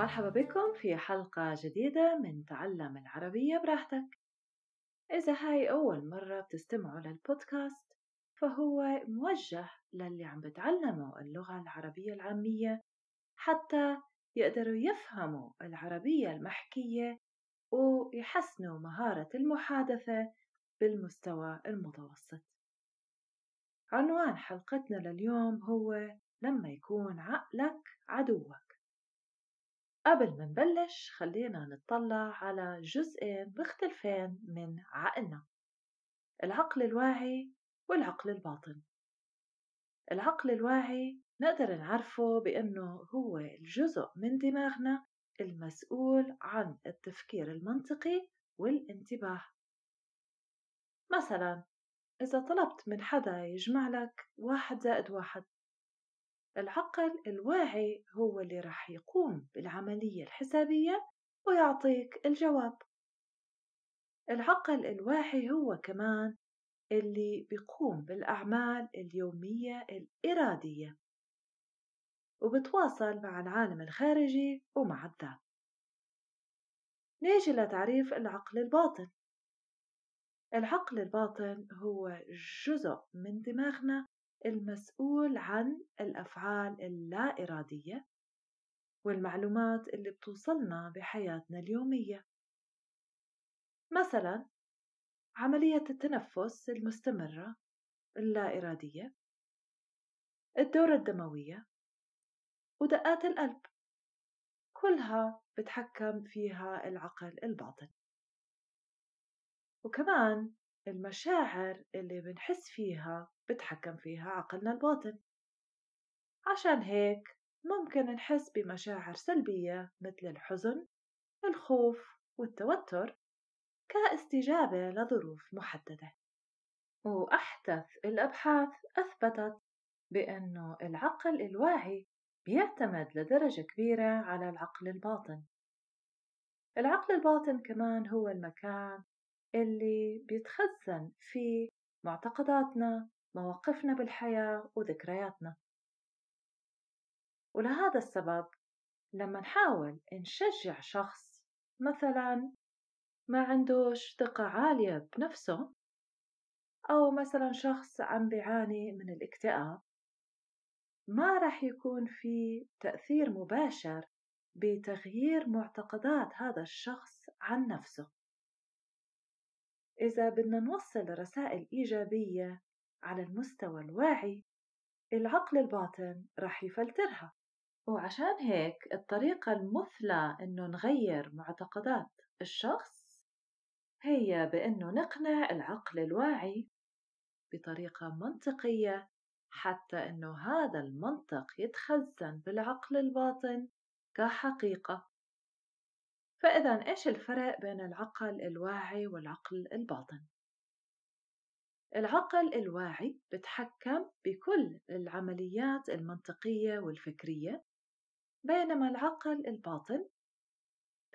مرحبا بكم في حلقة جديدة من تعلم العربية براحتك. إذا هاي أول مرة بتستمعوا للبودكاست فهو موجه للي عم بتعلموا اللغة العربية العامية حتى يقدروا يفهموا العربية المحكية ويحسنوا مهارة المحادثة بالمستوى المتوسط. عنوان حلقتنا لليوم هو لما يكون عقلك عدوك. قبل ما نبلش خلينا نطلع على جزئين مختلفين من عقلنا العقل الواعي والعقل الباطن. العقل الواعي نقدر نعرفه بأنه هو الجزء من دماغنا المسؤول عن التفكير المنطقي والانتباه. مثلا إذا طلبت من حدا يجمع لك واحد زائد واحد العقل الواعي هو اللي راح يقوم بالعملية الحسابية ويعطيك الجواب. العقل الواعي هو كمان اللي بيقوم بالأعمال اليومية الإرادية وبتواصل مع العالم الخارجي ومع الذات. نيجي لتعريف العقل الباطن. العقل الباطن هو جزء من دماغنا المسؤول عن الأفعال اللا إرادية والمعلومات اللي بتوصلنا بحياتنا اليومية. مثلا عملية التنفس المستمرة اللا إرادية الدورة الدموية ودقات القلب. كلها بتحكم فيها العقل الباطن. وكمان المشاعر اللي بنحس فيها بتحكم فيها عقلنا الباطن. عشان هيك ممكن نحس بمشاعر سلبية مثل الحزن الخوف والتوتر كاستجابة لظروف محددة. وأحدث الأبحاث أثبتت بأنه العقل الواعي بيعتمد لدرجة كبيرة على العقل الباطن. العقل الباطن كمان هو المكان اللي بيتخزن فيه معتقداتنا مواقفنا بالحياة وذكرياتنا. ولهذا السبب لما نحاول نشجع شخص مثلا ما عندوش ثقة عالية بنفسه أو مثلا شخص عم بيعاني من الاكتئاب ما راح يكون في تأثير مباشر بتغيير معتقدات هذا الشخص عن نفسه. إذا بدنا نوصل رسائل إيجابية على المستوى الواعي العقل الباطن رح يفلترها وعشان هيك الطريقة المثلى إنه نغير معتقدات الشخص هي بإنه نقنع العقل الواعي بطريقة منطقية حتى إنه هذا المنطق يتخزن بالعقل الباطن كحقيقة فإذا إيش الفرق بين العقل الواعي والعقل الباطن؟ العقل الواعي بتحكم بكل العمليات المنطقية والفكرية بينما العقل الباطن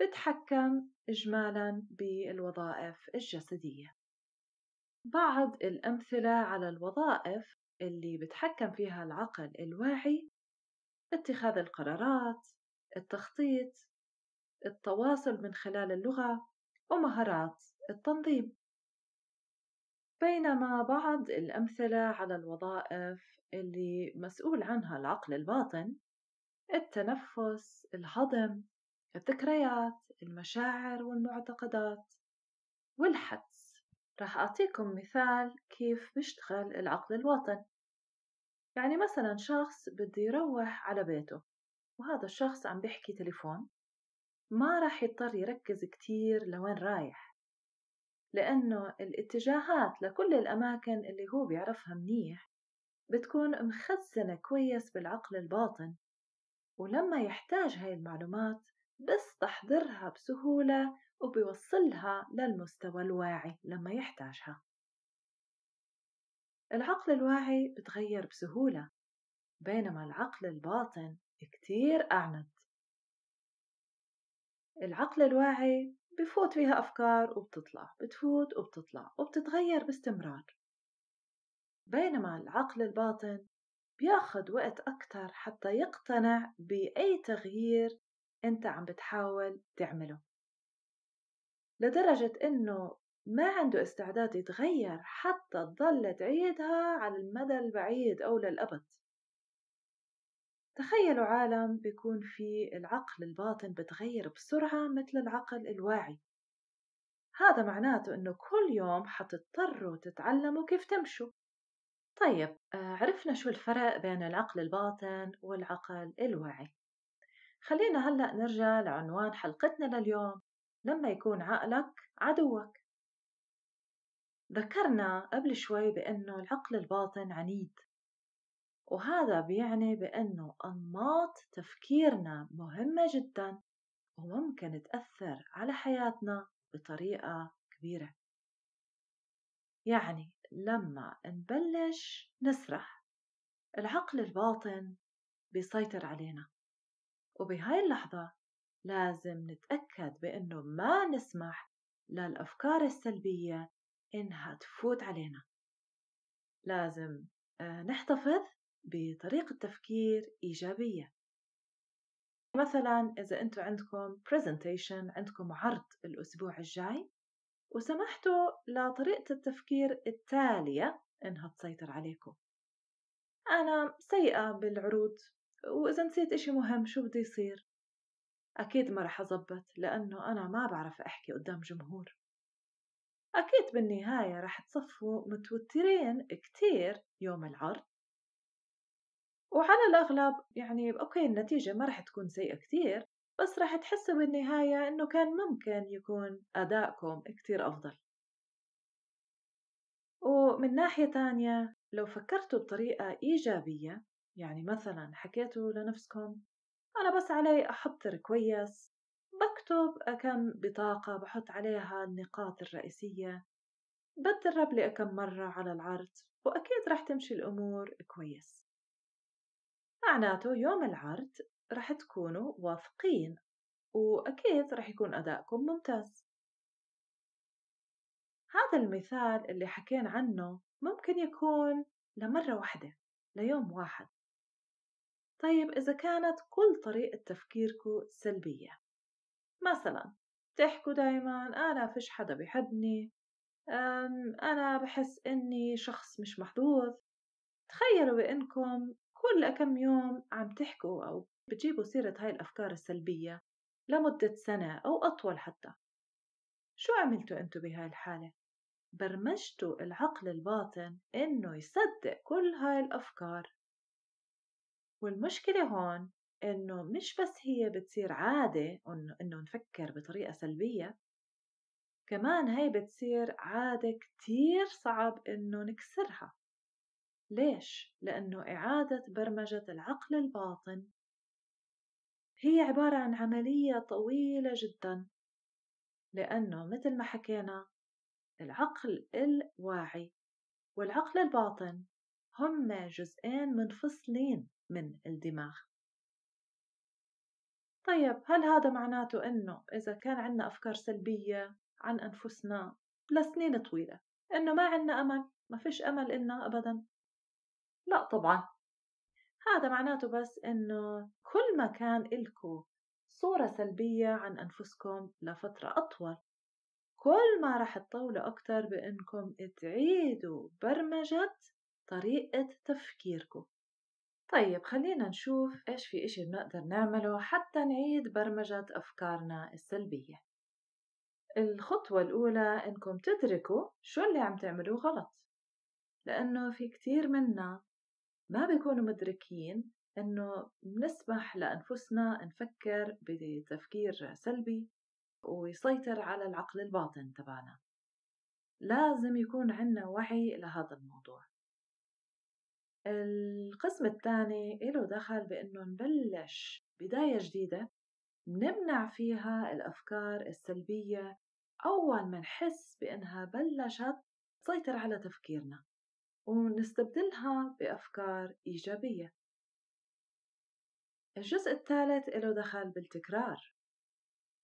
بتحكم إجمالا بالوظائف الجسدية. بعض الأمثلة على الوظائف اللي بتحكم فيها العقل الواعي اتخاذ القرارات التخطيط التواصل من خلال اللغة ومهارات التنظيم. بينما بعض الأمثلة على الوظائف اللي مسؤول عنها العقل الباطن التنفس، الهضم، الذكريات، المشاعر والمعتقدات والحدس. راح أعطيكم مثال كيف بيشتغل العقل الباطن يعني مثلا شخص بده يروح على بيته وهذا الشخص عم بيحكي تليفون ما راح يضطر يركز كتير لوين رايح. لأنه الاتجاهات لكل الأماكن اللي هو بيعرفها منيح بتكون مخزنة كويس بالعقل الباطن ولما يحتاج هاي المعلومات بيستحضرها بسهولة وبيوصلها للمستوى الواعي لما يحتاجها. العقل الواعي بتغير بسهولة بينما العقل الباطن كتير أعنت. العقل الواعي بفوت فيها أفكار وبتطلع بتفوت وبتطلع وبتتغير باستمرار. بينما العقل الباطن بياخد وقت أكتر حتى يقتنع بأي تغيير أنت عم بتحاول تعمله. لدرجة إنه ما عنده استعداد يتغير حتى تضل تعيدها على المدى البعيد أو للأبد. تخيلوا عالم بيكون فيه العقل الباطن بتغير بسرعة مثل العقل الواعي. هذا معناته إنه كل يوم حتضطروا تتعلموا كيف تمشوا. طيب آه، عرفنا شو الفرق بين العقل الباطن والعقل الواعي. خلينا هلأ نرجع لعنوان حلقتنا لليوم. لما يكون عقلك عدوك. ذكرنا قبل شوي بأنه العقل الباطن عنيد. وهذا بيعني بأنه أنماط تفكيرنا مهمة جدا وممكن تأثر على حياتنا بطريقة كبيرة. يعني لما نبلش نسرح العقل الباطن بيسيطر علينا وبهاي اللحظة لازم نتأكد بأنه ما نسمح للأفكار السلبية إنها تفوت علينا. لازم آه، نحتفظ بطريقة تفكير إيجابية. مثلا إذا أنتم عندكم presentation عندكم عرض الأسبوع الجاي وسمحتوا لطريقة التفكير التالية إنها تسيطر عليكم. أنا سيئة بالعروض وإذا نسيت إشي مهم شو بدي يصير؟ أكيد ما رح أزبط لأنه أنا ما بعرف أحكي قدام جمهور. أكيد بالنهاية رح تصفوا متوترين كتير يوم العرض. وعلى الأغلب يعني أوكي النتيجة ما رح تكون سيئة كتير بس رح تحسوا بالنهاية إنه كان ممكن يكون أدائكم كتير أفضل. ومن ناحية تانية لو فكرتوا بطريقة إيجابية يعني مثلا حكيتوا لنفسكم أنا بس علي أحضر كويس بكتب كم بطاقة بحط عليها النقاط الرئيسية بتدرب لي كم مرة على العرض وأكيد رح تمشي الأمور كويس. معناته يوم العرض رح تكونوا واثقين وأكيد رح يكون أدائكم ممتاز. هذا المثال اللي حكينا عنه ممكن يكون لمرة واحدة ليوم واحد. طيب إذا كانت كل طريقة تفكيركم سلبية مثلا تحكوا دايما أنا فيش حدا بيحبني أنا بحس إني شخص مش محظوظ تخيلوا بإنكم كل كم يوم عم تحكوا أو بتجيبوا سيرة هاي الأفكار السلبية لمدة سنة أو أطول حتى؟ شو عملتوا أنتوا بهاي الحالة؟ برمجتوا العقل الباطن إنه يصدق كل هاي الأفكار. والمشكلة هون إنه مش بس هي بتصير عادة إنه نفكر بطريقة سلبية كمان هي بتصير عادة كتير صعب إنه نكسرها. ليش؟ لأنه إعادة برمجة العقل الباطن. هي عبارة عن عملية طويلة جدا. لأنه مثل ما حكينا العقل الواعي والعقل الباطن هم جزئين منفصلين من الدماغ. طيب هل هذا معناته إنه إذا كان عنا أفكار سلبية عن أنفسنا لسنين طويلة إنه ما عنا أمل؟ ما فيش أمل إلنا أبدا؟ لا طبعا. هذا معناته بس إنه كل ما كان إلكو صورة سلبية عن أنفسكم لفترة أطول. كل ما رح تطولوا أكتر بإنكم تعيدوا برمجة طريقة تفكيركم. طيب خلينا نشوف إيش في إشي بنقدر نعمله حتى نعيد برمجة أفكارنا السلبية. الخطوة الأولى إنكم تدركوا شو اللي عم تعملوه غلط لأنه في كتير منا ما بيكونوا مدركين إنه بنسمح لأنفسنا نفكر بتفكير سلبي ويسيطر على العقل الباطن تبعنا. لازم يكون عنا وعي لهذا الموضوع. القسم الثاني له دخل بإنه نبلش بداية جديدة نمنع فيها الأفكار السلبية أول ما نحس بإنها بلشت تسيطر على تفكيرنا. ونستبدلها بأفكار إيجابية. الجزء الثالث له دخل بالتكرار.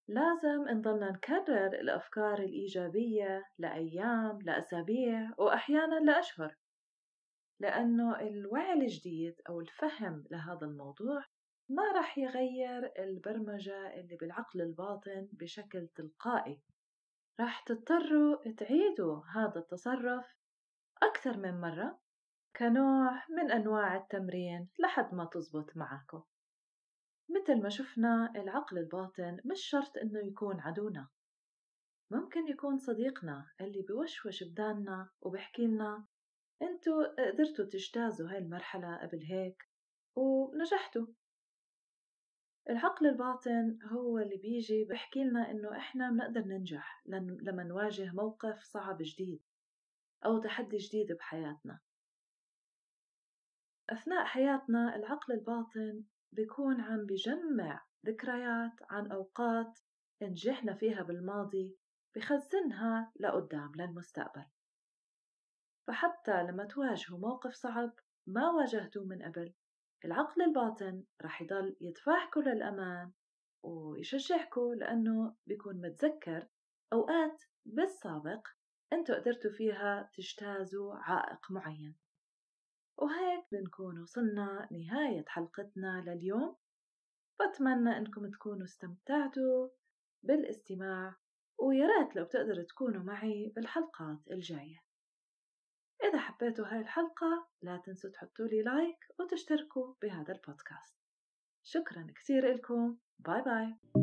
لازم نضلنا نكرر الأفكار الإيجابية لأيام لأسابيع وأحيانا لأشهر. لأنه الوعي الجديد أو الفهم لهذا الموضوع ما رح يغير البرمجة اللي بالعقل الباطن بشكل تلقائي. رح تضطروا تعيدوا هذا التصرف أكثر من مرة كنوع من أنواع التمرين لحد ما تزبط معاكم. مثل ما شفنا العقل الباطن مش شرط إنه يكون عدونا. ممكن يكون صديقنا اللي بوشوش بداننا وبحكي لنا انتو قدرتوا تجتازوا هاي المرحلة قبل هيك ونجحتوا. العقل الباطن هو اللي بيجي بحكي لنا إنه إحنا بنقدر ننجح لما نواجه موقف صعب جديد. أو تحدي جديد بحياتنا. أثناء حياتنا العقل الباطن بيكون عم بجمع ذكريات عن أوقات نجحنا فيها بالماضي بخزنها لقدام للمستقبل. فحتى لما تواجهوا موقف صعب ما واجهتوه من قبل العقل الباطن رح يضل يدفعكم للأمان ويشجعكم لأنه بيكون متذكر أوقات بالسابق أنتوا قدرتوا فيها تجتازوا عائق معين. وهيك بنكون وصلنا نهاية حلقتنا لليوم. بتمنى أنكم تكونوا استمتعتوا بالاستماع وياريت لو بتقدروا تكونوا معي بالحلقات الجاية. إذا حبيتوا هاي الحلقة لا تنسوا تحطوا لي like وتشتركوا بهذا البودكاست. شكرا كثير لكم bye bye.